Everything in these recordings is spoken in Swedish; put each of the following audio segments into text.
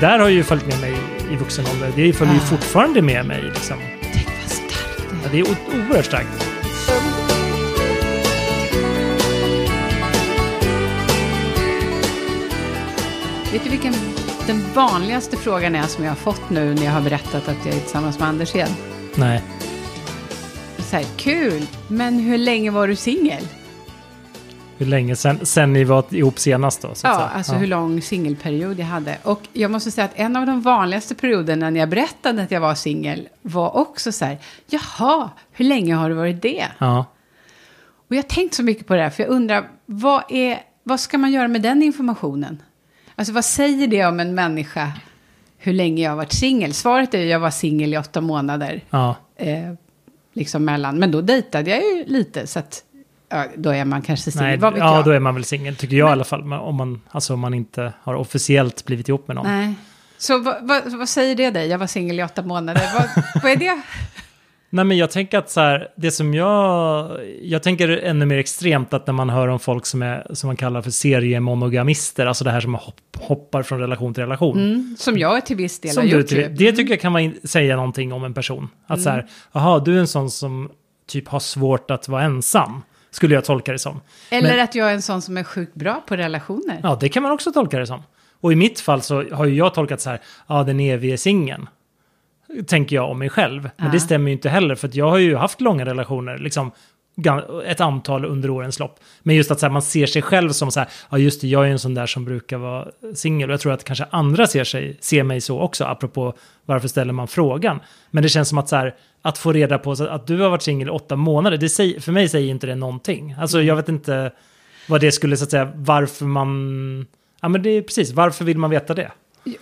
Det där har ju följt med mig i vuxen ålder. Det följer ju fortfarande med mig. Liksom. Tänk vad starkt det Ja, är. det är o- oerhört starkt. Vet du vilken den vanligaste frågan är som jag har fått nu när jag har berättat att jag är tillsammans med Anders igen? Nej. Så här, kul, men hur länge var du singel? Hur länge sen, sen ni var ihop senast då? Ja, alltså hur lång singelperiod jag hade. Och jag måste säga att en av de vanligaste perioderna när jag berättade att jag var singel var också så här, jaha, hur länge har du varit det? Ja. Och jag har tänkt så mycket på det här, för jag undrar, vad, är, vad ska man göra med den informationen? Alltså vad säger det om en människa, hur länge jag har varit singel? Svaret är ju, jag var singel i åtta månader, ja. eh, liksom mellan, men då dejtade jag ju lite, så att, ja, då är man kanske singel, vad vet ja, jag? då är man väl singel, tycker jag i alla fall. Men Om man, alltså, om man inte har officiellt blivit ihop med någon. Nej. Så vad, vad, vad säger det dig? Jag var singel i åtta månader. vad, vad är det? Nej, men jag tänker att så här, det som jag... Jag tänker ännu mer extremt att när man hör om folk som, är, som man kallar för seriemonogamister, alltså det här som hopp, hoppar från relation till relation. Mm, som jag till viss del Som har gjort. till- ju. Mm. det tycker jag kan man säga någonting om en person. Att så här, jaha, du är en sån som typ har svårt att vara ensam. Skulle jag tolka det som. Eller Men- att jag är en sån som är sjukt bra på relationer. Ja, det kan man också tolka det som. Och i mitt fall så har ju jag tolkat så här, ja, den evige singeln. Tänker jag om mig själv. Men Ja. det stämmer ju inte heller, för att jag har ju haft långa relationer, liksom ett antal under årens lopp. Men just att så här, man ser sig själv som så här, ja just det, jag är en sån där som brukar vara singel. Och jag tror att kanske andra ser, sig, ser mig så också, apropå varför ställer man frågan. Men det känns som att så här, att få reda på att du har varit singel i åtta månader, det säger, för mig säger inte det någonting. Alltså jag vet inte vad det skulle, så att säga, varför man... Ja men det är precis, varför vill man veta det?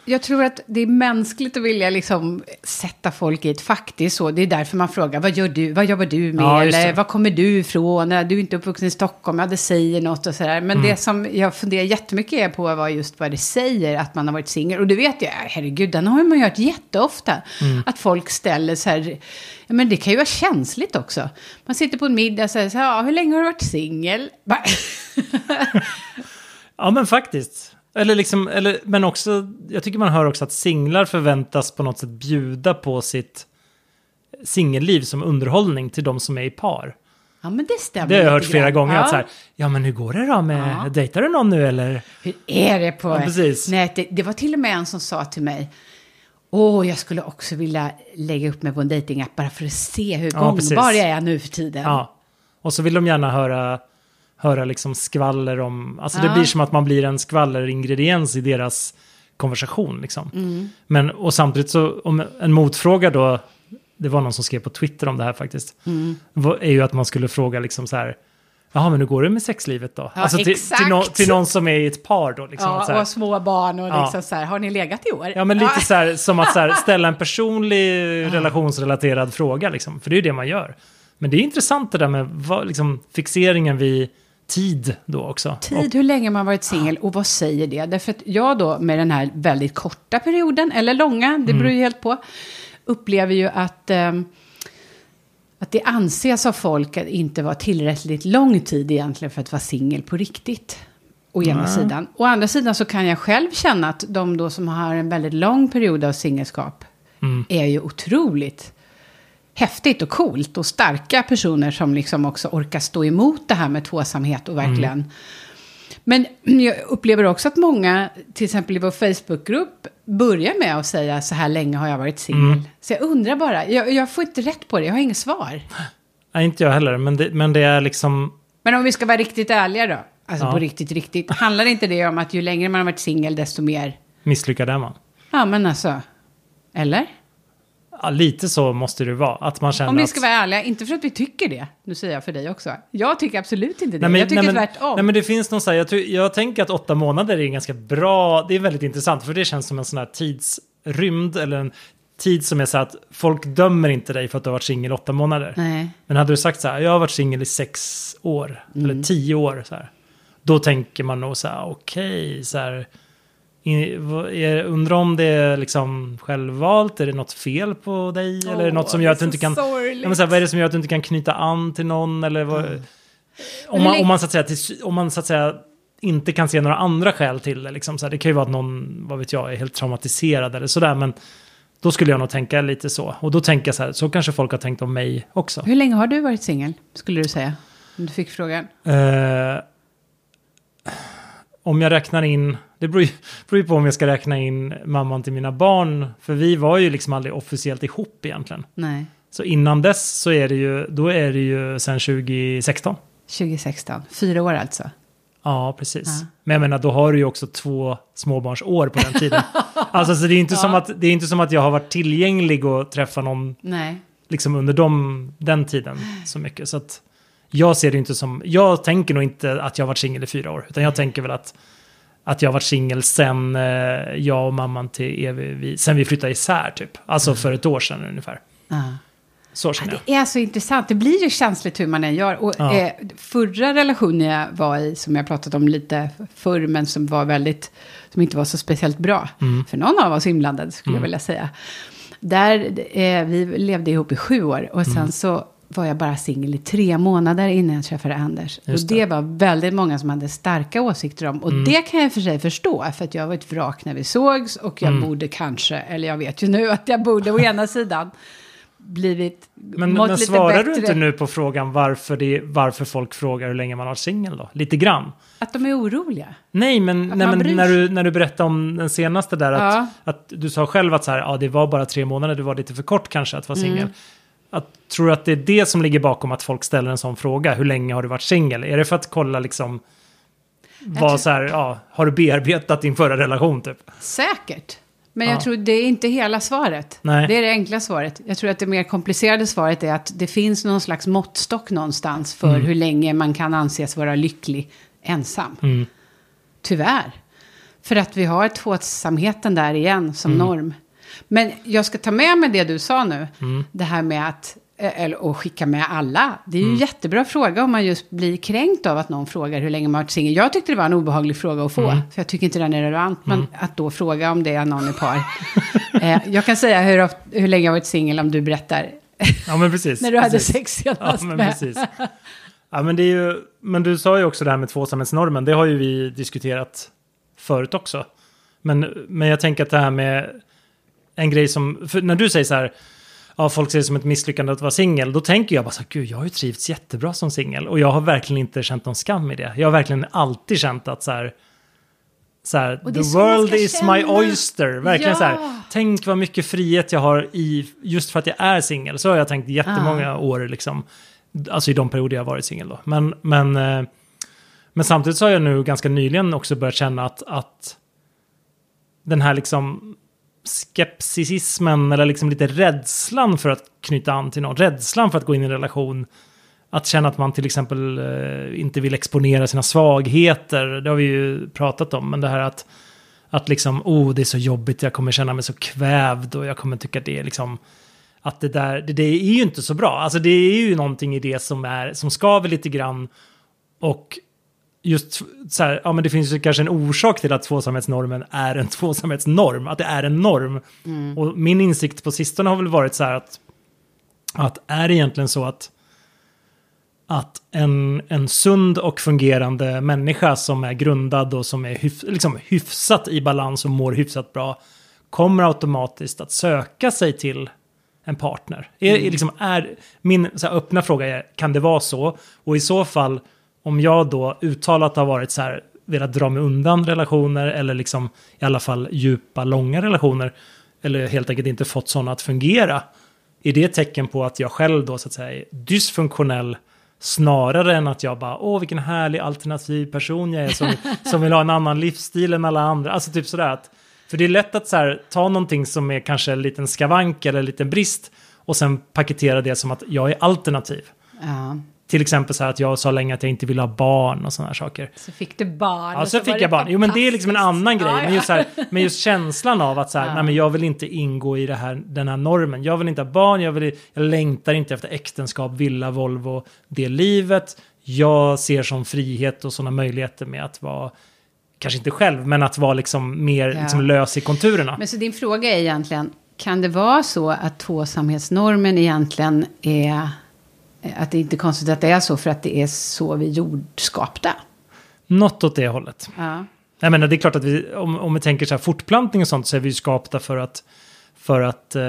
Jag tror att det är mänskligt att vilja liksom sätta folk i ett fack. Det är så. Det är därför man frågar, vad gör du? Vad jobbar du med? Ja, Eller var kommer du ifrån? Du är inte uppvuxen i Stockholm. Ja, det säger något och sådär. Men Mm. det som jag funderar jättemycket på var just vad det säger att man har varit singel. Och det vet jag, herregud, den har man ju hört jätteofta. Mm. Att folk ställer så här, ja, men det kan ju vara känsligt också. Man sitter på en middag och säger så här, ja, hur länge har du varit singel? Ja men faktiskt. Eller liksom, eller, men också, jag tycker man hör också att singlar förväntas på något sätt bjuda på sitt singelliv som underhållning till de som är i par. Ja, men det stämmer Det har jag hört flera grann. gånger. Ja. Att så här, ja men hur går det då med, Ja. dejtar du någon nu eller? Hur är det på Ja, precis. nätet? Det var till och med en som sa till mig, åh, jag skulle också vilja lägga upp mig på en dejtingapp bara för att se hur Ja, gångbar precis. jag är nu för tiden. Ja. Och så vill de gärna höra, höra liksom skvaller om, alltså det Ja. blir som att man blir en skvalleringrediens i deras konversation liksom. Mm. Men och samtidigt så, om en motfråga då, det var någon som skrev på Twitter om det här faktiskt, Mm. är ju att man skulle fråga liksom så här, jaha men hur går det med sexlivet då? Ja, alltså till, till, exakt. till någon som är i ett par då liksom. Ja, här, och små barn och Ja. liksom så här, har ni legat i år? Ja, men lite så här som att så här, ställa en personlig relationsrelaterad fråga, liksom. För det är ju det man gör. Men det är intressant det där med vad, liksom, fixeringen vid tid då också. Och, Tid, hur länge man varit singel och vad säger det? Därför att jag då med den här väldigt korta perioden, eller långa, det Mm. beror ju helt på, upplever ju att, ehm, att det anses av folk att inte vara tillräckligt lång tid egentligen för att vara singel på riktigt. Å ena Nej. sidan. Å andra sidan så kan jag själv känna att de då som har en väldigt lång period av singelskap mm, är ju otroligt häftigt och coolt och starka personer som liksom också orkar stå emot det här med tvåsamhet och verkligen. Men jag upplever också att många, till exempel i vår Facebookgrupp, börjar med att säga så här länge har jag varit singel. Mm. Så jag undrar bara, jag, jag får inte rätt på det, jag har inget svar. nej, inte jag heller, men det, men det är liksom... Men om vi ska vara riktigt ärliga då, alltså Ja. på riktigt, riktigt, handlar inte det om att ju längre man har varit singel desto mer, Misslyckad är man. ja men alltså, eller? Ja, lite så måste det vara. Att man känner Om vi att... ska vara ärliga, inte för att vi tycker det, nu säger jag för dig också. Jag tycker absolut inte det, Nej, men, jag tycker nej, men, tvärtom. Nej, men det finns någon så här, jag, jag tänker att åtta månader är ganska bra, det är väldigt intressant, för det känns som en sån här tidsrymd, eller en tid som är så att folk dömer inte dig för att du har varit singel åtta månader. Nej. Men hade du sagt så här, jag har varit singel i sex år, Mm. eller tio år, så här, då tänker man nog så här, okej, så här, är- undrar om det är liksom självvalt, är det något fel på dig? eller är det något som gör att du inte kan... Ja, men så här, vad är det som gör att du inte kan knyta an till någon? Eller vad, om, man, om, man, så att säga, till, om man så att säga inte kan se några andra skäl till det. Liksom. Så här, det kan ju vara att någon, vad vet jag, är helt traumatiserad eller sådär. Men då skulle jag nog tänka lite så. Och då tänker jag så här, så kanske folk har tänkt om mig också. Hur länge har du varit singel, skulle du säga? Om du fick frågan. Eh, om jag räknar in, det beror ju, beror ju på om jag ska räkna in mamman till mina barn. För vi var ju liksom aldrig officiellt ihop egentligen. Nej, Så innan dess så är det ju, då är det ju sen 2016. 2016. Fyra år alltså. Ja, precis. Ja. Men jag menar, då har du ju också två småbarnsår på den tiden. alltså, så det är inte, som att, det är inte som att jag har varit tillgänglig och träffa någon Nej. liksom under dem, den tiden så mycket. Så att jag ser det inte som, jag tänker nog inte att jag har varit singel i fyra år, utan jag tänker väl att, att jag har varit singel sen eh, jag och mamman till evig, vi, sen vi flyttade isär typ. Alltså för ett år sedan ungefär. Ja. Så känner jag. Det är så intressant. Det blir ju känsligt hur man än gör. Och Ja. eh, förra relationen jag var i, som jag pratat om lite förr, men som var väldigt, som inte var så speciellt bra. Mm. För någon av oss inblandade skulle jag vilja säga. Där, eh, vi levde ihop i sju år och Mm. sen så var jag bara singel i tre månader innan jag träffade Anders. Just och det. det var väldigt många som hade starka åsikter om. Och Mm. det kan jag för sig förstå, för att jag var ett vrak när vi sågs och jag Mm. borde kanske, eller jag vet ju nu att jag borde å ena sidan blivit Men, mått men lite svarar bättre. du inte nu på frågan varför, det, varför folk frågar hur länge man har singel då? Lite grann. Att de är oroliga. Nej, men, nej, men när, du, när du berättade om den senaste där, att, Ja. att du sa själv att så här, ja, det var bara tre månader, det var lite för kort kanske att vara Mm. Att, tror du att det är det som ligger bakom att folk ställer en sån fråga? Hur länge har du varit singel? Är det för att kolla liksom, vad så här, ja, har du bearbetat din förra relation typ? Säkert. Men Ja. jag tror det är inte hela svaret. Nej. Det är det enkla svaret. Jag tror att det mer komplicerade svaret är att det finns någon slags måttstock någonstans för Mm. hur länge man kan anses vara lycklig ensam. Mm. Tyvärr. För att vi har tvåsamheten där igen som Mm. norm. Men jag ska ta med mig det du sa nu. Mm. Det här med att, eh, eller, och skicka med alla. Det är ju Mm. en jättebra fråga om man just blir kränkt av att någon frågar hur länge man har varit singel. Jag tyckte det var en obehaglig fråga att få. Mm. För jag tycker inte den är relevant. Men att då fråga om det är någon i par. eh, jag kan säga hur, hur länge jag har varit singel om du berättar. Ja, men precis. när du hade precis. sex Ja, senast men med. precis. Ja, men, det är ju, men du sa ju också det här med tvåsamhetsnormen, det har ju vi diskuterat förut också. Men, men jag tänker att det här med en grej som, för när du säger så här, ja, folk ser det som ett misslyckande att vara singel, då tänker jag bara så här, gud, jag har ju trivts jättebra som singel och jag har verkligen inte känt någon skam i det. Jag har verkligen alltid känt att så här, så här, the world is my känna. oyster. Verkligen Ja. så här, tänk vad mycket frihet jag har i, just för att jag är singel. Så har jag tänkt jättemånga år liksom. Alltså i de perioder jag har varit singel då. Men, men, eh, men samtidigt så har jag nu ganska nyligen också börjat känna att, att den här liksom skepticismen eller liksom lite rädslan för att knyta an till någon, rädslan för att gå in i en relation, att känna att man till exempel eh, inte vill exponera sina svagheter, det har vi ju pratat om, men det här att, att liksom, oh det är så jobbigt, jag kommer känna mig så kvävd och jag kommer tycka det är liksom, att det där, det, det är ju inte så bra. Alltså det är ju någonting i det som, är, som skaver lite grann och just så här, ja men det finns ju kanske en orsak till att tvåsamhetsnormen är en tvåsamhetsnorm, att det är en norm. Och min insikt på sistone har väl varit så här att, att är det egentligen så att, att en, en sund och fungerande människa som är grundad och som är hyf, liksom hyfsat i balans och mår hyfsat bra kommer automatiskt att söka sig till en partner? Är, är liksom, är, min så här, öppna fråga är, kan det vara så? Och i så fall, om jag då uttalat har varit så här, velat dra mig undan relationer eller liksom i alla fall djupa, långa relationer, eller helt enkelt inte fått sådana att fungera, är det ett tecken på att jag själv då så att säga är dysfunktionell snarare än att jag bara, åh vilken härlig alternativ person jag är som, som vill ha en annan livsstil än alla andra. Alltså typ sådär att, för det är lätt att så här, ta någonting som är kanske en liten skavank eller en liten brist och sen paketera det som att jag är alternativ. Ja. Till exempel så här att jag sa länge att jag inte ville ha barn och sådana saker. Så fick du barn. Ja, så var fick jag barn. Jo, men det är liksom en annan grej. Ja, ja. Men, just så här, men just känslan av att så här, nej, men jag vill inte ingå i det här, den här normen. Jag vill inte ha barn, jag, vill, jag längtar inte efter äktenskap, villa, Volvo, det livet. Jag ser som frihet och sådana möjligheter med att vara, kanske inte själv, men att vara liksom mer Ja. liksom lös i konturerna. Men så din fråga är egentligen, kan det vara så att tvåsamhetsnormen egentligen är, att det inte är konstigt att det är så för att det är så vi jordskapta? Något åt det hållet. Ja. Jag menar, det är klart att vi, om, om vi tänker så här fortplantning och sånt så är vi ju skapta för att, för att, eh,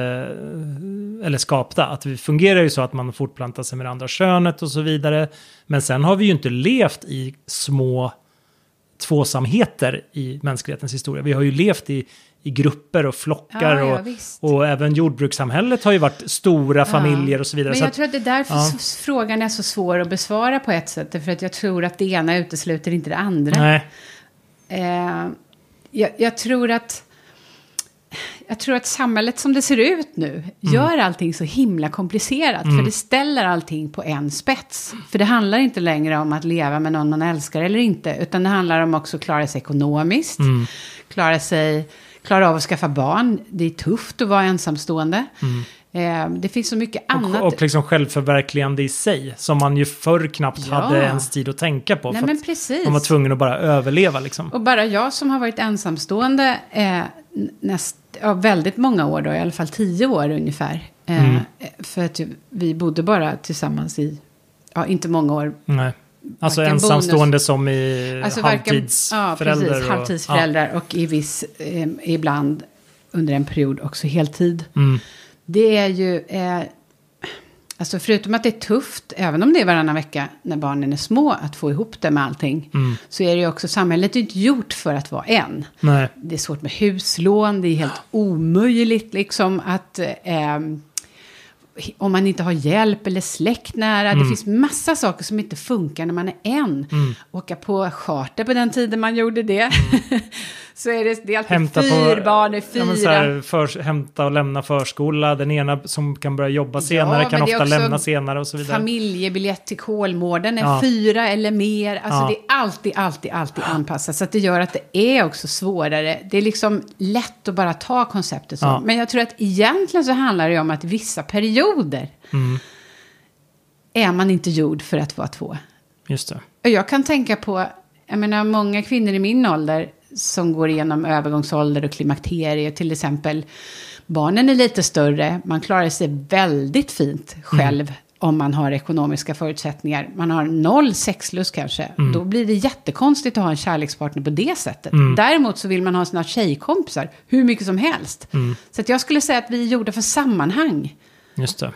eller skapta, att vi fungerar ju så att man fortplantar sig med det andra könet och så vidare. Men sen har vi ju inte levt i små tvåsamheter i mänsklighetens historia. Vi har ju levt i, i grupper och flockar Ja, ja, och, och även jordbrukssamhället har ju varit stora familjer och så vidare. Men jag att, tror att det är därför ja. frågan är så svår att besvara på ett sätt. För att jag tror att det ena utesluter inte det andra. nej, Eh, jag, jag tror att... Jag tror att samhället som det ser ut nu Mm. gör allting så himla komplicerat. För det ställer allting på en spets. För det handlar inte längre om att leva med någon man älskar eller inte. Utan det handlar om också att klara sig ekonomiskt. Mm. Klara, sig, klara av att skaffa barn. Det är tufft att vara ensamstående. Eh, det finns så mycket annat. Och, och liksom självförverkligande i sig, som man ju förr knappt Ja. hade ens tid att tänka på. Nej, men precis. man var tvungen att bara överleva liksom. Och bara jag som har varit ensamstående eh, näst, ja, väldigt många år då, i alla fall tio år ungefär. Eh, Mm. För att vi bodde bara tillsammans i, ja inte många år. Nej. Alltså ensamstående som i Alltså varken, ja, halvtidsförälder. precis, och- halvtidsföräldrar och i viss, eh, ibland under en period också heltid. Ja. Mm. Det är ju, eh, alltså förutom att det är tufft, även om det är varannan vecka när barnen är små, att få ihop det med allting. Mm. Så är det ju också, samhället är inte gjort för att vara en. Nej. Det är svårt med huslån, det är helt omöjligt liksom att... Eh, om man inte har hjälp eller släkt nära. Mm. Det finns massa saker som inte funkar när man är en. Åka på charter på den tiden man gjorde det. så är det, det är alltid. Hämta fyra på, barn, det är Ja, så fyra. här, för, hämta och lämna förskola. Den ena som kan börja jobba senare men kan ofta lämna senare och så vidare. Familjebiljett till Kolmården är Ja. fyra eller mer. Alltså Ja. det är alltid, alltid, alltid anpassat. Så att det gör att det är också svårare. Det är liksom lätt att bara ta konceptet så. Ja. Men jag tror att egentligen så handlar det om att vissa perioder Mm. är man inte gjord för att vara två. Just det. Och jag kan tänka på, jag menar många kvinnor i min ålder som går igenom övergångsålder och klimakterie till exempel. Barnen är lite större, man klarar sig väldigt fint själv om man har ekonomiska förutsättningar. Man har noll sexlust kanske. Då blir det jättekonstigt att ha en kärlekspartner på det sättet. Däremot så vill man ha sina tjejkompisar hur mycket som helst. Så att jag skulle säga att vi är gjorda för sammanhang. Just det.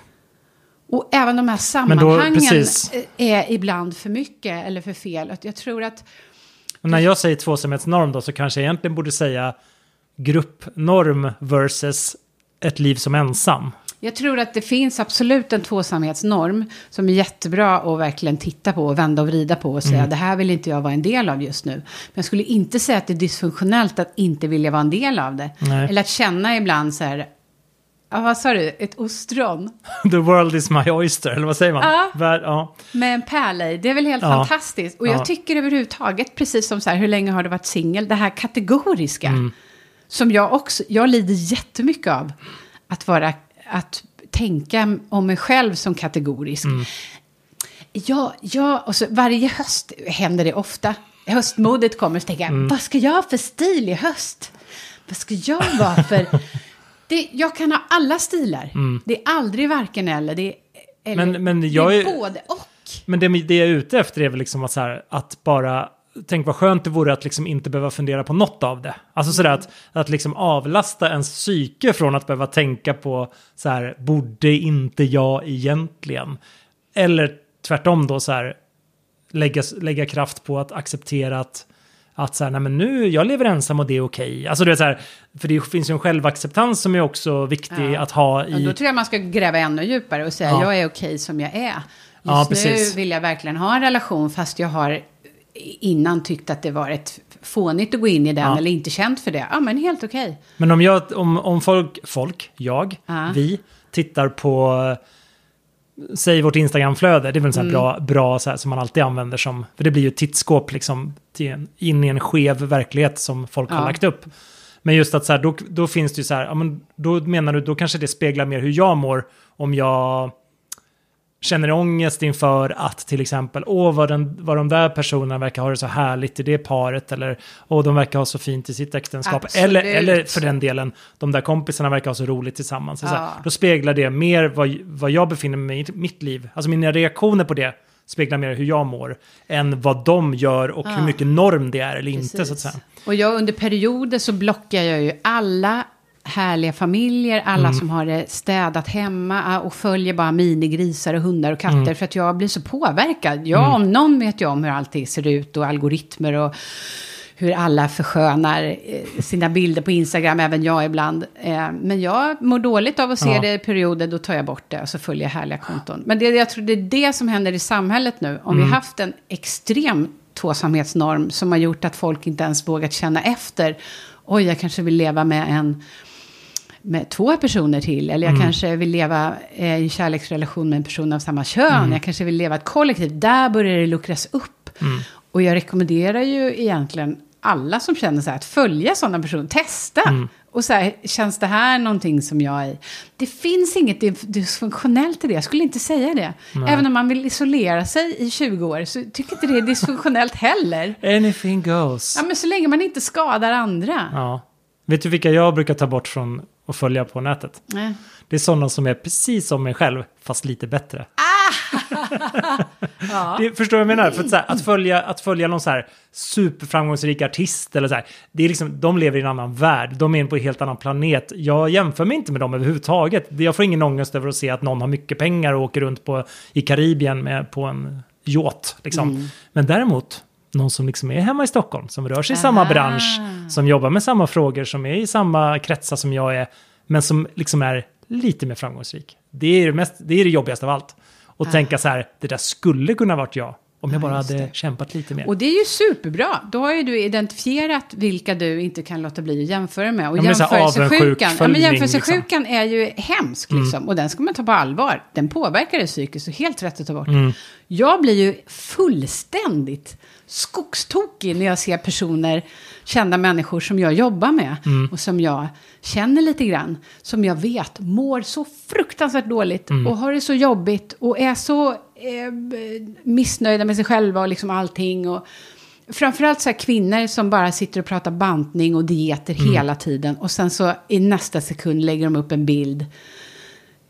Och även de här då, sammanhangen precis. är ibland för mycket eller för fel. Jag tror att Och när jag säger tvåsamhetsnorm då så kanske jag egentligen borde säga gruppnorm versus ett liv som ensam. Jag tror att det finns absolut en tvåsamhetsnorm som är jättebra att verkligen titta på och vända och vrida på och säga Mm. det här vill inte jag vara en del av just nu. Men jag skulle inte säga att det är dysfunktionellt att inte vilja vara en del av det. Nej. Eller att känna ibland så här, ja, vad sa du, ett ostron The world is my oyster, eller vad säger man? Ja. Vär, ja. med en pärla i. Det är väl helt Ja. fantastiskt. Och jag Ja. tycker överhuvudtaget, precis som så här, hur länge har du varit singel, det här kategoriska. Mm. Som jag också, jag lider jättemycket av. Att vara, att tänka om mig själv som kategorisk. Mm. Ja, ja, och så varje höst händer det ofta. Höstmodet kommer så tänker Mm. jag, vad ska jag ha för stil i höst? Vad ska jag vara för... det, jag kan ha alla stilar. Det är aldrig varken eller. Det är, eller Mm. Men- men jag är är- både och. Men det, det jag är ute efter är väl liksom att, så här, att bara... Tänk vad skönt det vore att liksom inte behöva fundera på något av det. Alltså sådär att, att liksom avlasta ens psyke från att behöva tänka på så här, borde inte jag egentligen? Eller tvärtom då så här, lägga, lägga kraft på att acceptera att, att så här, nej men nu, jag lever ensam och det är okej. Alltså du vet så här, för det finns ju en självacceptans som är också viktig Ja. att ha i... Ja, då tror jag man ska gräva ännu djupare och säga Ja. jag är okej som jag är. Just Ja, nu vill jag verkligen ha en relation fast jag har innan tyckt att det var ett fånigt att gå in i den Ja. eller inte känt för det. Ja, men helt okej. Men om, jag, om, om folk, folk, jag, Ja. vi, tittar på, säg vårt Instagramflöde, det är väl så här bra, bra så här, som man alltid använder som, för det blir ju ett tittskåp liksom en, in i en skev verklighet som folk har Ja. lagt upp. Men just att så här, då, då finns det ju så här, ja, men då menar du, då kanske det speglar mer hur jag mår om jag känner ångest inför att till exempel, åh vad, den, vad de där personerna verkar ha det så härligt i det paret, eller åh de verkar ha så fint i sitt äktenskap, Absolut. eller, eller för den delen, de där kompisarna verkar ha så roligt tillsammans. Så Ja. här, då speglar det mer vad, vad jag befinner mig i mitt liv, alltså mina reaktioner på det speglar mer hur jag mår än vad de gör och hur mycket norm det är eller inte så att Precis. säga. Och jag under perioder så blockar jag ju alla härliga familjer, alla Mm. som har det städat hemma och följer bara minigrisar och hundar och katter Mm. för att jag blir så påverkad. Jag om någon vet ju om hur allting ser ut och algoritmer och hur alla förskönar eh, sina bilder på Instagram, även jag ibland. Eh, Men jag mår dåligt av att se Ja. det i perioder, då tar jag bort det och så följer jag härliga konton. Men det, jag tror det är det som händer i samhället nu. Om vi Mm. har haft en extrem tvåsamhetsnorm som har gjort att folk inte ens vågat känna efter. Oj, jag kanske vill leva med en med två personer till. Eller jag Mm. kanske vill leva eh, i en kärleksrelation med en person av samma kön. Mm. Jag kanske vill leva ett kollektiv. Där börjar det luckras upp. Mm. Och jag rekommenderar ju egentligen alla som känner så här att följa sådana personer. Testa. Mm. Och så här, känns det här någonting som jag är i? Det finns inget dysfunktionellt i det. Jag skulle inte säga det. Nej. Även om man vill isolera sig i 20 år så tycker inte det är dysfunktionellt heller. Anything goes. Ja, men så länge man inte skadar andra. Ja. Vet du vilka jag brukar ta bort från att följa på nätet? Nej. Det är sådana som är precis som mig själv, fast lite bättre. Ja. Det, förstår du vad jag menar? För att, här, att, följa, att följa någon så här superframgångsrik artist eller så här, det är liksom, de lever i en annan värld, de är på en helt annan planet. Jag jämför mig inte med dem överhuvudtaget. Jag får ingen ångest över att se att någon har mycket pengar och åker runt på, i Karibien med, på en yacht. Liksom. Mm. Men däremot, någon som liksom är hemma i Stockholm, som rör sig i samma Aha. bransch, som jobbar med samma frågor, som är i samma kretsar som jag är, men som liksom är lite mer framgångsrik. Det är det, mest, det, är det jobbigaste av allt. Och tänka så här, det där skulle kunna varit jag, om jag Ja, bara hade kämpat lite mer. Och det är ju superbra. Då har ju du identifierat vilka du inte kan låta bli att jämföra med. Och Ja, jämförelsesjukan, ja, men jämförelsesjukan är ju hemsk liksom. Och den ska man ta på allvar. Den påverkar det psykiskt och helt rätt att ta bort. Jag blir ju fullständigt skogstokig när jag ser personer, kända människor som jag jobbar med. Och som jag känner lite grann. Som jag vet mår så fruktansvärt dåligt. Och har det så jobbigt. Och är så eh, missnöjda med sig själva och liksom allting. Och framförallt så här kvinnor som bara sitter och pratar bantning och dieter hela tiden. Och sen så i nästa sekund lägger de upp en bild.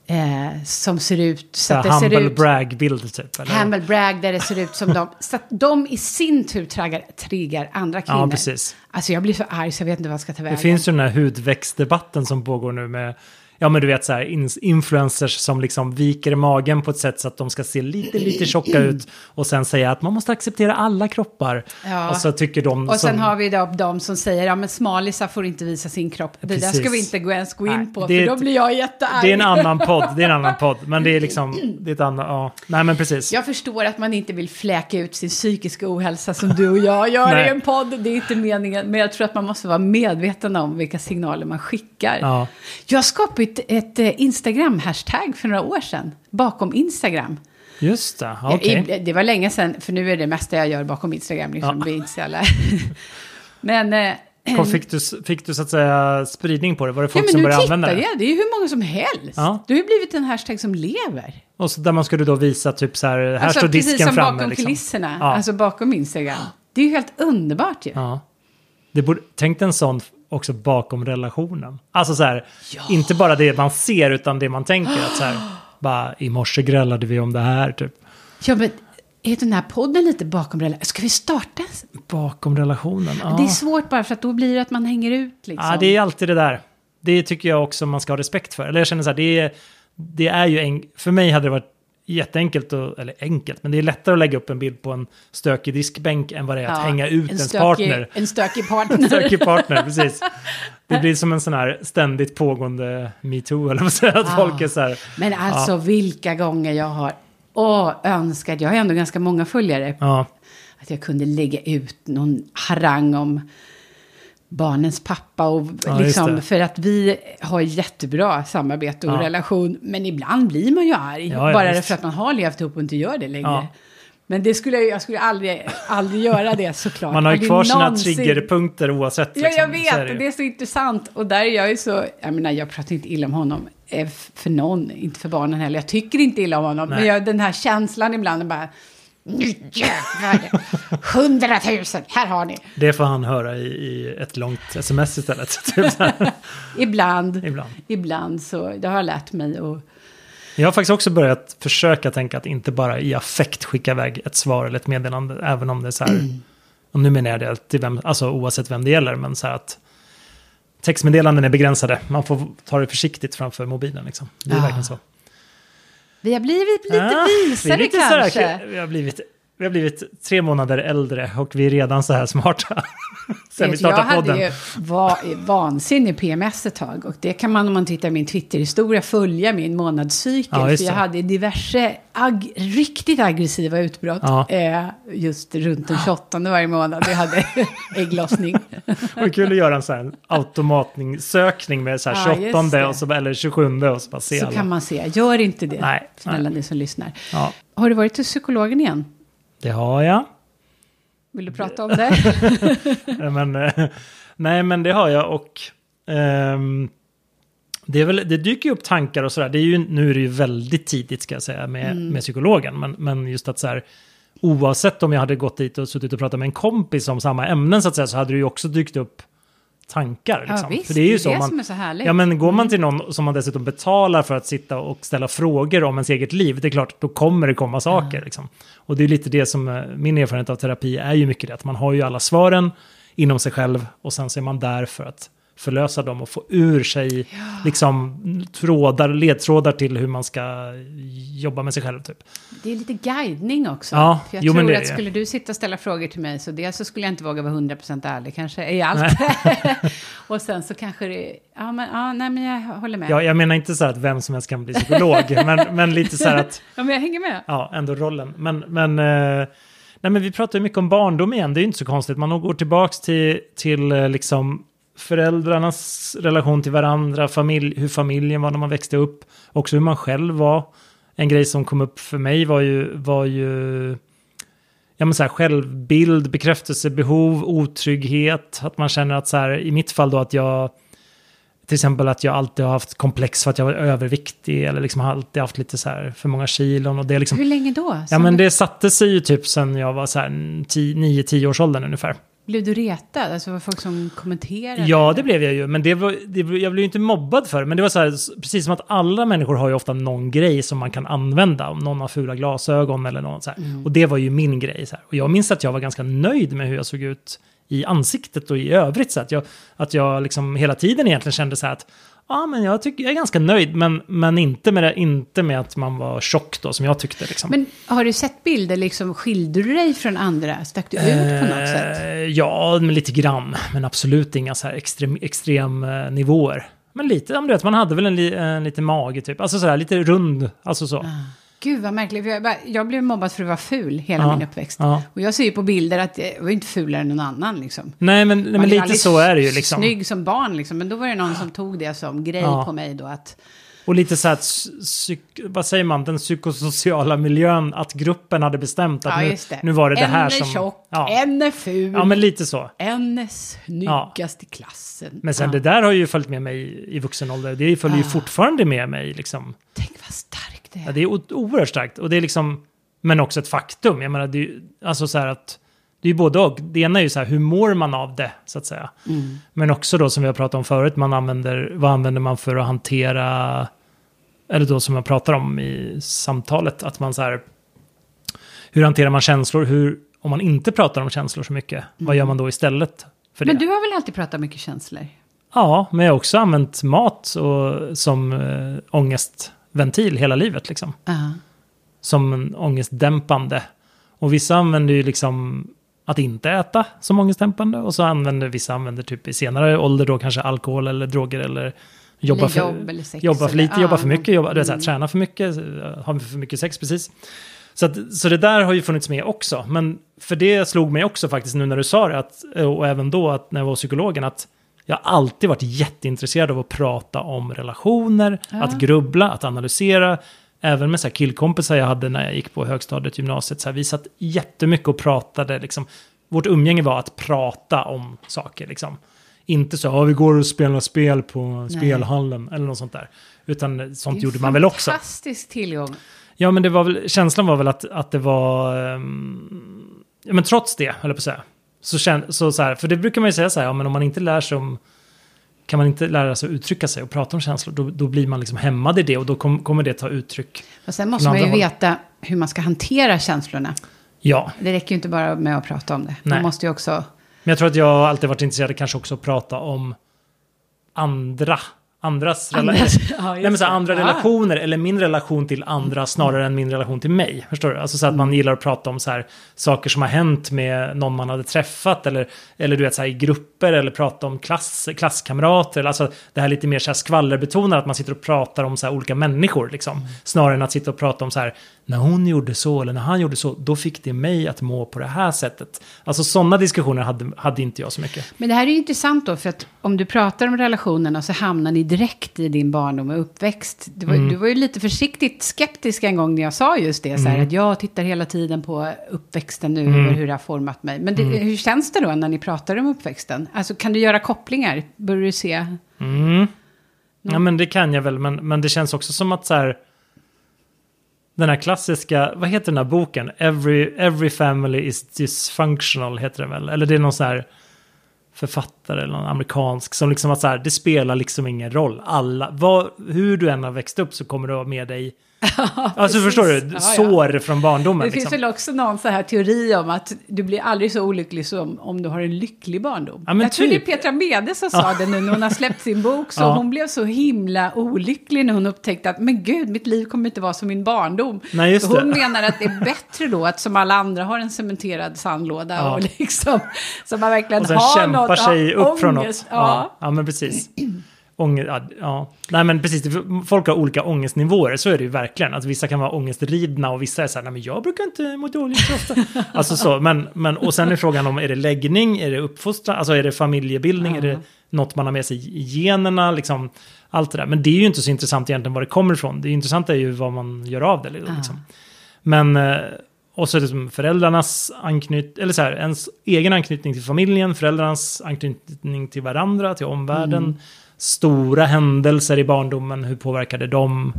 Eh, som ser ut så så att det ser humble ut... brag-bild typ. Eller? Humble brag där det ser ut som de... Så att de i sin tur triggar, triggar andra kvinnor. Ja, precis. Alltså jag blir så arg så jag vet inte vad jag ska ta vägen. Det finns ju den här hudväxtdebatten som pågår nu med, ja men du vet så här, influencers som liksom viker magen på ett sätt så att de ska se lite, lite tjocka ut och sen säga att man måste acceptera alla kroppar. Ja. Och så tycker de Och sen som, har vi då de som säger ja men smalisar får inte visa sin kropp. Det där Precis. ska vi inte gå ens gå in Nej, på för då ett- blir jag jättearg. Det är en annan podd, det är en annan podd, men det är liksom, det är ett annat, ja, nej men precis. Jag förstår att man inte vill fläka ut sin psykiska ohälsa som du och jag gör i en podd. Det är inte meningen. Men jag tror att man måste vara medveten om vilka signaler man skickar. Ja. Jag skapade ett, ett eh, Instagram-hashtag för några år sedan. Bakom Instagram. Just det, okej. I- Det var länge sedan, för nu är det mesta jag gör bakom Instagram. Liksom. Ja. Det är inte så jävla... Men... eh, Kom, Fick du, fick du så att säga spridning på det? Var det Ja, folk men som nu började använda det? jag. Det är ju hur många som helst. Ja. Det har ju blivit en hashtag som lever. Och så där man skulle då visa typ så här, här alltså, står precis disken som framme. bakom liksom. kulisserna. Ja. Alltså bakom Instagram. Det är ju helt underbart ju. Ja. Det borde, tänk en sån också bakom relationen. Alltså så här, inte bara det man ser utan det man tänker. Att så här, bara i morse grälade vi om det här typ. Ja, men är den här podden lite bakom relationen? Ska vi starta? Bakom relationen. Ja. Det är svårt bara för att då blir det att man hänger ut liksom. ja, det är alltid det där. Det tycker jag också man ska ha respekt för. Eller jag känner så här, det är, det är ju en, för mig hade det varit jätteenkelt, och, eller enkelt, men det är lättare att lägga upp en bild på en stökig diskbänk än vad det är att Ja, hänga ut en ens stökig, partner. En stökig partner. Stökig partner, precis. Det blir som en sån här ständigt pågående metoo, eller vad säger att Ah. folk är så här. Men alltså vilka gånger jag har åh, önskat, jag har ändå ganska många följare, Ja, att jag kunde lägga ut någon harang om barnens pappa och Ja, liksom, för att vi har jättebra samarbete och Ja. relation. Men ibland blir man ju arg, Ja, bara för att man har levt ihop och inte gör det längre. Men det skulle jag, jag skulle aldrig, aldrig göra det såklart. man har ju kvar sina någonsin. triggerpunkter oavsett. Ja, jag liksom. Vet. det det är så intressant. Och där är jag ju så... Jag menar, jag pratar inte illa om honom. eh, För någon, inte för barnen heller. Jag tycker inte illa om honom. Nej. Men jag, den här känslan ibland bara... Nu jävlar! Hundratusen, här har ni. Det får han höra i, i ett långt sms istället. typ. Ibland, Ibland. ibland så... Det har jag lärt mig. Och, Jag har faktiskt också börjat försöka tänka att inte bara i affekt skicka iväg ett svar eller ett meddelande, även om det är så här, Mm. och nu menar jag det till vem, alltså oavsett vem det gäller, men så här att textmeddelanden är begränsade, man får ta det försiktigt framför mobilen liksom. Det är Ja. verkligen så. Vi har blivit lite vi är visare lite så här- kanske. vi, har blivit, vi har blivit tre månader äldre och vi är redan så här smarta. Sen vi jag startade hade podden. ju va, vansinnig PMS ett tag. Och det kan man om man tittar i min Twitterhistoria följa min månadscykel. Ja, för jag hade diverse ag riktigt aggressiva utbrott. Ja. Eh, just runt den 28 varje månad. Jag hade ägglossning. Var kul att göra en sån här automatsökning med så här Ja, just 28 det. och så, eller 27 och så bara se Så alla. kan man se. Gör inte det. Nej, Snälla nej. ni som lyssnar. Ja, Har du varit till psykologen igen? Det har jag. Vill du prata om det? Men, eh, nej, men det har jag och ehm, det, är väl, det dyker ju upp tankar och sådär. Det är ju, nu är det ju väldigt tidigt ska jag säga med, Mm. med psykologen. Men, men just att så här, oavsett om jag hade gått dit och suttit och pratat med en kompis om samma ämnen så att säga, så hade det ju också dykt upp tankar. Liksom. Ja, visst. För det är ju det så det man, som är så härligt. Ja, men går man till någon som man dessutom betalar för att sitta och ställa frågor om ens eget liv, det är klart, då kommer det komma saker. Liksom. Och det är lite det som, eh, min erfarenhet av terapi är ju mycket det, att man har ju alla svaren inom sig själv och sen så är man där för att förlösa dem och få ur sig liksom trådar, ledtrådar till hur man ska jobba med sig själv. Typ. Det är lite guidning också. Ja, För jag jo, tror det att skulle du sitta och ställa frågor till mig så dels så skulle jag inte våga vara 100% ärlig kanske i allt. och sen så kanske det, ja men, ja, nej men jag håller med. Jag, jag menar inte så här att vem som helst kan bli psykolog, men, men lite så här att Ja men jag hänger med. ja, ändå rollen. Men, men, eh, nej, men vi pratar ju mycket om barndom igen, det är ju inte så konstigt. Man går tillbaka till, till eh, liksom föräldrarnas relation till varandra, familj, hur familjen var när man växte upp, också hur man själv var. En grej som kom upp för mig var ju, var ju ja, men så här, självbild, bekräftelsebehov, otrygghet. Att man känner att så här, i mitt fall då att jag till exempel att jag alltid har haft komplex för att jag var överviktig eller liksom alltid haft lite så här för många kilon och det liksom Hur länge då? Ja men det satte sig ju typ sen jag var så här 9-10 års åldern ungefär. Blev du retad? Alltså var folk som kommenterade? Ja det blev jag ju, men det var, det, jag blev ju inte mobbad för det. Men det var så här, precis som att alla människor har ju ofta någon grej som man kan använda. Om någon har fula glasögon eller något så. Mm. Och det var ju min grej. Så här. Och jag minns att jag var ganska nöjd med hur jag såg ut i ansiktet och i övrigt. Så att jag, att jag liksom hela tiden egentligen kände så här att ja, men jag, tycker, jag är ganska nöjd, men, men inte, med det, inte med att man var tjock då, som jag tyckte. Liksom. Men har du sett bilder, liksom skilde du dig från andra? Stack du ut på något sätt? Eh, Ja, men lite grann. Men absolut inga så här extrem, extrem eh, nivåer. Men lite, du vet, man hade väl en, li, en liten mage typ. Alltså sådär, lite rund. Alltså så. Gud vad märkligt, jag, jag blev mobbad för att vara ful hela Ja, min uppväxt. ja. Och jag ser ju på bilder att jag var inte fulare än någon annan liksom. Nej, men, nej, men är lite så är det ju liksom. Snygg som barn liksom, men då var det någon som tog det som grej Ja. på mig då att... Och lite så här, psyk, vad säger man, den psykosociala miljön, att gruppen hade bestämt att nu, det. nu var det det en här är som... tjock, ja. en är ful, ja, men lite så. en är snyggast i klassen. Men sen det där har ju följt med mig i vuxen ålder. Det följer ju fortfarande med mig liksom. Tänk vad starkt det är. Ja, det är oerhört starkt. Och det är liksom, men också ett faktum. Jag menar, det är ju, alltså så här att, det är ju både och. Det ena är ju så här, hur mår man av det, så att säga. Mm. Men också då, som vi har pratat om förut, man använder, vad använder man för att hantera, eller då som jag pratar om i samtalet, att man så här, hur hanterar man känslor? Hur, om man inte pratar om känslor så mycket, vad gör man då istället för det? Mm. Men du har väl alltid pratat mycket känslor? Ja, men jag har också använt mat och, som äh, ångestventil hela livet. Liksom. Ja. Som en ångestdämpande. Och vissa använder ju liksom att inte äta som ångestdämpande. Och så använder vissa använder typ i senare ålder då kanske alkohol eller droger eller jobba Eller för, jobb eller sex jobba för eller- lite, jobba ja. för mycket, jobba, du vet, så här, Mm. träna för mycket, ha för mycket sex precis. Så, att, så det där har ju funnits med också. Men för det slog mig också faktiskt nu när du sa det, att, och även då att när jag var psykologen, att jag har alltid varit jätteintresserad av att prata om relationer, Ja. att grubbla, att analysera. Även med så här killkompisar jag hade när jag gick på högstadiet, gymnasiet. Så här, vi satt jättemycket och pratade. Liksom. Vårt umgänge var att prata om saker. Liksom. Inte så, ja vi går och spelar spel på spelhallen eller något sånt där. Utan sånt gjorde man väl också. Fantastisk tillgång. Ja, men det var väl, känslan var väl att, att det var... ehm, ja, men trots det, höll jag på att säga. Så, kän, så, så här, för det brukar man ju säga så här, ja, men om man inte lär sig om kan man inte lära sig att uttrycka sig och prata om känslor, då, då blir man liksom hämmad i det och då kom, kommer det ta uttryck. Och sen måste man ju håll. veta hur man ska hantera känslorna. Ja, Det räcker ju inte bara med att prata om det. Nej. Man måste ju också... men jag tror att jag har alltid varit intresserad kanske också att prata om andra. Andras, rela- Andras- ja, Nej, så andra Ja. relationer eller min relation till andra snarare än min relation till mig. Förstår du? Alltså så att man gillar att prata om så här, saker som har hänt med någon man hade träffat eller, eller du vet så här, i grupper eller prata om klass, klasskamrater. Alltså det här lite mer så här skvallerbetonat att man sitter och pratar om så här, olika människor liksom. Snarare än att sitta och prata om så här när hon gjorde så eller när han gjorde så, då fick det mig att må på det här sättet. Alltså sådana diskussioner hade, hade inte jag så mycket. Men det här är ju intressant då, för att om du pratar om relationerna så hamnar ni direkt i din barndom och uppväxt. Du var, Mm. du var ju lite försiktigt skeptisk en gång när jag sa just det, så Mm. här, att jag tittar hela tiden på uppväxten nu, över hur det har format mig. Men det, Mm. hur känns det då när ni pratar om uppväxten? Alltså kan du göra kopplingar? Börjar du se? Mm. Ja men det kan jag väl, men, men det känns också som att så här... Den här klassiska, vad heter den här boken? Every, every family is dysfunctional heter den väl? Eller det är någon sån här författare eller någon amerikansk som liksom att så här, det spelar liksom ingen roll. Alla, vad, hur du än har växt upp så kommer du ha med dig Alltså precis. förstår du? Ja, ja. Sår från barndomen. Det finns liksom. väl också någon så här teori om att du blir aldrig så olycklig som om du har en lycklig barndom. Ja, jag tror det är typ. Petra Mede som sa det nu när hon har släppt sin bok. Så Ja. hon blev så himla olycklig när hon upptäckte att men gud, mitt liv kommer inte vara som min barndom. Nej, hon menar att det är bättre då att som alla andra har en cementerad sandlåda Ja. och liksom så man verkligen Och sen har kämpar något, sig upp från något. ångest. Ja. Ja. ja, men precis. Ånger, ja. Nej men precis, folk har olika ångestnivåer, så är det ju verkligen. Att vissa kan vara ångestridna och vissa är så här, nej men jag brukar inte må dåligt så ofta. alltså så, men, men och sen är frågan om, är det läggning, är det uppfostran, alltså är det familjebildning, är det något man har med sig i generna, liksom allt det där. Men det är ju inte så intressant egentligen var det kommer ifrån. Det intressanta är ju vad man gör av det. Liksom. Men, eh, och så är det som föräldrarnas anknytning, eller så här, ens egen anknytning till familjen, föräldrarnas anknytning till varandra, till omvärlden. Stora händelser i barndomen, hur påverkade de?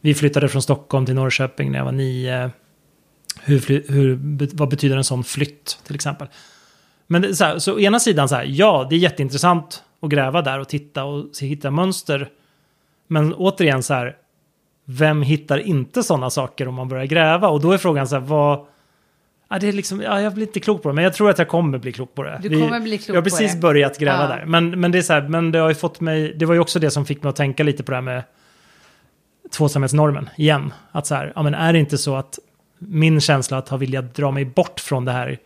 Vi flyttade från Stockholm till Norrköping när jag var nio. Hur, hur, vad betyder en sån flytt till exempel? Men det, så, här, så å ena sidan så här, ja, det är jätteintressant att gräva där och titta och hitta mönster. Men återigen så här, vem hittar inte sådana saker om man börjar gräva? Och då är frågan så här, vad... Ja, det är liksom, ja, jag blir inte klok på det, men jag tror att jag kommer bli klok på det. Du Vi- kommer bli klok Jag har precis börjat gräva Ja. där. Men, men det är så här, men det har ju fått mig, det var ju också det som fick mig att tänka lite på det här med tvåsamhetsnormen igen. Att så här, ja men är det inte så att min känsla att ha velat dra mig bort från det här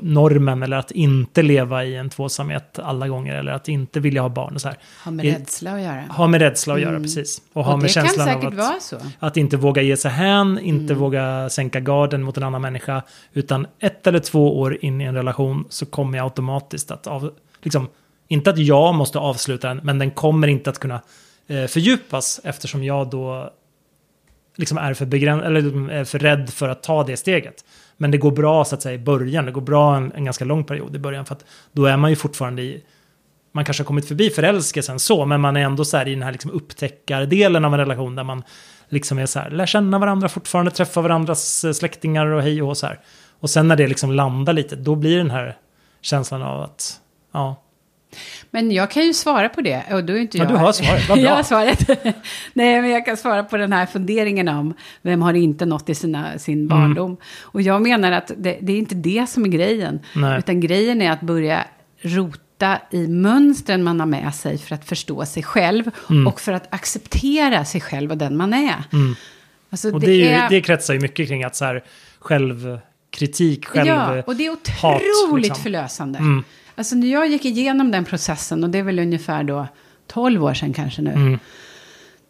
normen eller att inte leva i en tvåsamhet alla gånger eller att inte vilja ha barn och så här. Har med I- rädsla att göra. Ha med rädsla att göra, precis. Och ha Och med det kan känslan av att, att inte våga ge sig hän, inte våga sänka garden mot en annan människa. Utan ett eller två år in i en relation så kommer jag automatiskt att av, liksom, inte att jag måste avsluta den, men den kommer inte att kunna eh, fördjupas eftersom jag då liksom är för, begräns- eller är för rädd för att ta det steget. Men det går bra så att säga i början, det går bra en, en ganska lång period i början för att då är man ju fortfarande i man kanske har kommit förbi förälskelsen så, men man är ändå så här i den här liksom upptäckardelen av en relation där man liksom är så här, lär känna varandra fortfarande, träffa varandras eh, släktingar och hej och så här. Och sen när det liksom landar lite, då blir den här känslan av att, ja, men jag kan ju svara på det. Och då är inte Ja, jag... du har svaret. Vad bra. jag har svaret. Nej, men jag kan svara på den här funderingen om vem har inte nått i sina, Mm. sin barndom. Och jag menar att det, det är inte det som är grejen. Nej. Utan grejen är att börja rota i mönstren man har med sig för att förstå sig själv. Mm. Och för att acceptera sig själv och den man är. Alltså, och det, är ju, det kretsar ju mycket kring att så här självkritik, själv... Ja, och det är hat, otroligt liksom. förlösande. Mm. Alltså när jag gick igenom den processen, och det är väl ungefär då 12 år sedan kanske nu. Mm.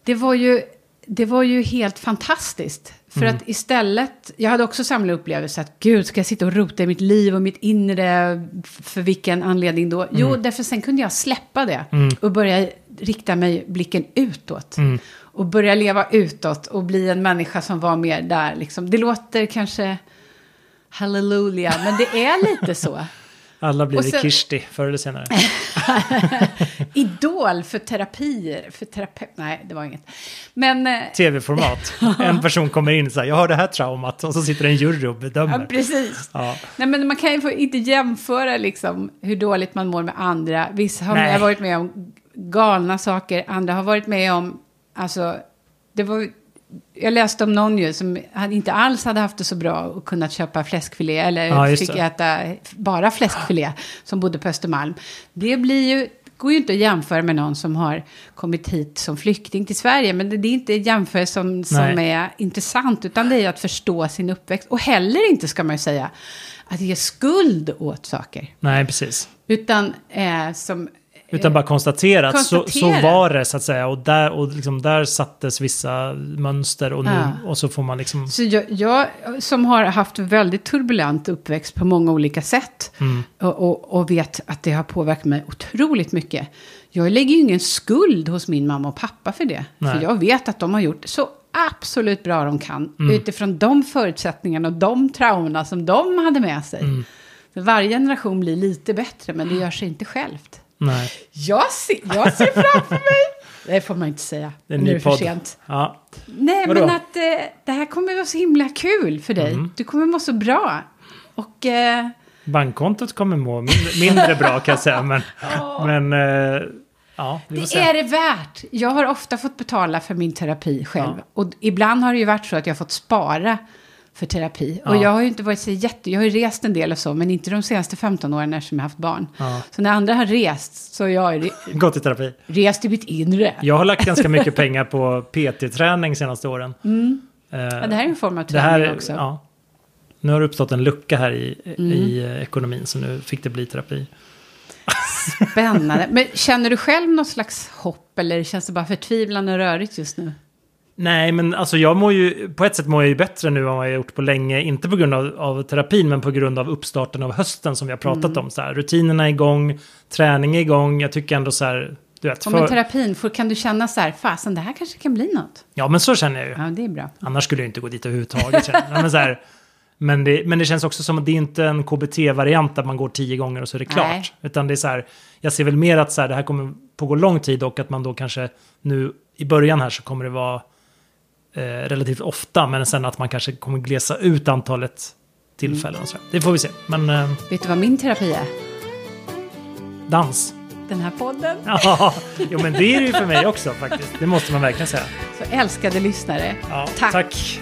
Det, var ju, det var ju helt fantastiskt. För Mm. att istället, jag hade också samma upplevelse att gud, ska jag sitta och rota i mitt liv och mitt inre, för vilken anledning då? Jo, Mm. därför sen kunde jag släppa det och börja rikta mig blicken utåt. Mm. Och börja leva utåt och bli en människa som var mer där. Liksom. Det låter kanske halleluja, men det är lite så. Alla blir sen- Kirsti förr eller senare. Idol för terapier, för terapeut, nej det var inget. Men, eh, Tv-format. En person kommer in och säger, jag har det här traumat. Och så sitter en jury och ja, bedömer. precis. Ja. Nej men man kan ju inte jämföra liksom hur dåligt man mår med andra. Vissa har Nej. varit med om galna saker. Andra har varit med om, alltså, det var, jag läste om någon ju som inte alls hade haft det så bra och kunnat köpa fläskfilé eller Ja, fick det. äta bara fläskfilé som bodde på Östermalm. Det blir ju, går ju inte att jämföra med någon som har kommit hit som flykting till Sverige. Men det, det är inte jämförelse som, som är intressant, utan det är att förstå sin uppväxt. Och heller inte, ska man ju säga, att ge skuld åt saker. Nej, precis. Utan eh, som... Utan bara konstatera att så, så konstatera. var det så att säga. Och där, och liksom där sattes vissa mönster och, nu, Ja. och så får man liksom... Så jag, jag som har haft väldigt turbulent uppväxt på många olika sätt Mm. och, och, och vet att det har påverkat mig otroligt mycket. Jag lägger ju ingen skuld hos min mamma och pappa för det. Nej. För jag vet att de har gjort så absolut bra de kan. Mm. Utifrån de förutsättningarna och de traumorna som de hade med sig. Mm. Varje generation blir lite bättre, men det gör sig inte självt. Nej, Jag ser, jag ser framför mig... Det får man inte säga. det är en nu är det för sent. Ja. Nej, Vadå? men att eh, det här kommer vara så himla kul för dig. Mm. Du kommer må så bra. Och eh, Bankkontot kommer må mindre, mindre bra kan jag säga. Men, men eh, ja, det se. är det värt. Jag har ofta fått betala för min terapi själv. Ja. Och ibland har det ju varit så att jag har fått spara för terapi. Och Ja. jag har ju inte varit så jätte... Jag har ju rest en del och så, men inte de senaste 15 åren eftersom jag har haft barn. Ja. Så när andra har rest så har jag Gått i terapi. rest i mitt inre. Jag har lagt ganska mycket pengar på PT-träning senaste åren. Eh, Ja, det här är en form av det här, träning också. ja. Nu har det uppstått en lucka här i, Mm. i eh, ekonomin, så nu fick det bli terapi. Spännande. Men känner du själv något slags hopp eller känns det bara förtvivlande och rörigt just nu? Nej, men alltså jag mår ju, på ett sätt mår jag ju bättre nu än vad jag har gjort på länge. Inte på grund av, av terapin, men på grund av uppstarten av hösten som vi har pratat Mm. om. Så här, rutinerna är igång, träning är igång. Jag tycker ändå så här, du vet. Med För, terapin, får, kan du känna så här, fasen det här kanske kan bli något? ja, men så känner jag ju. Ja, det är bra. Annars skulle jag inte gå dit överhuvudtaget. men, så här, men, det, men det känns också som att det är inte en KBT-variant där man går tio gånger och så är det klart. Nej. Utan det är så här, jag ser väl mer att så här, det här kommer pågå lång tid och att man då kanske nu i början här så kommer det vara eh, relativt ofta. Men sen att man kanske kommer glesa ut antalet tillfällen och så. Det får vi se. Men eh, Vet du vad min terapi är? dans. Den här podden. Ja, jo, men det är det ju för mig också faktiskt. Det måste man verkligen säga. Så älskade lyssnare, Ja, tack. tack.